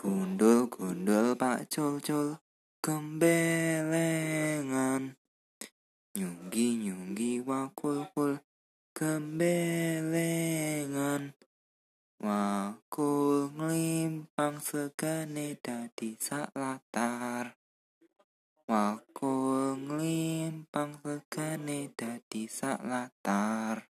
Gundul-gundul pak cul-cul gembelengan. Nyunggi-nyunggi wakul-kul kembelengan Wakul nglimpang segane dadi sak latar. Wakul nglimpang segane dadi sak latar.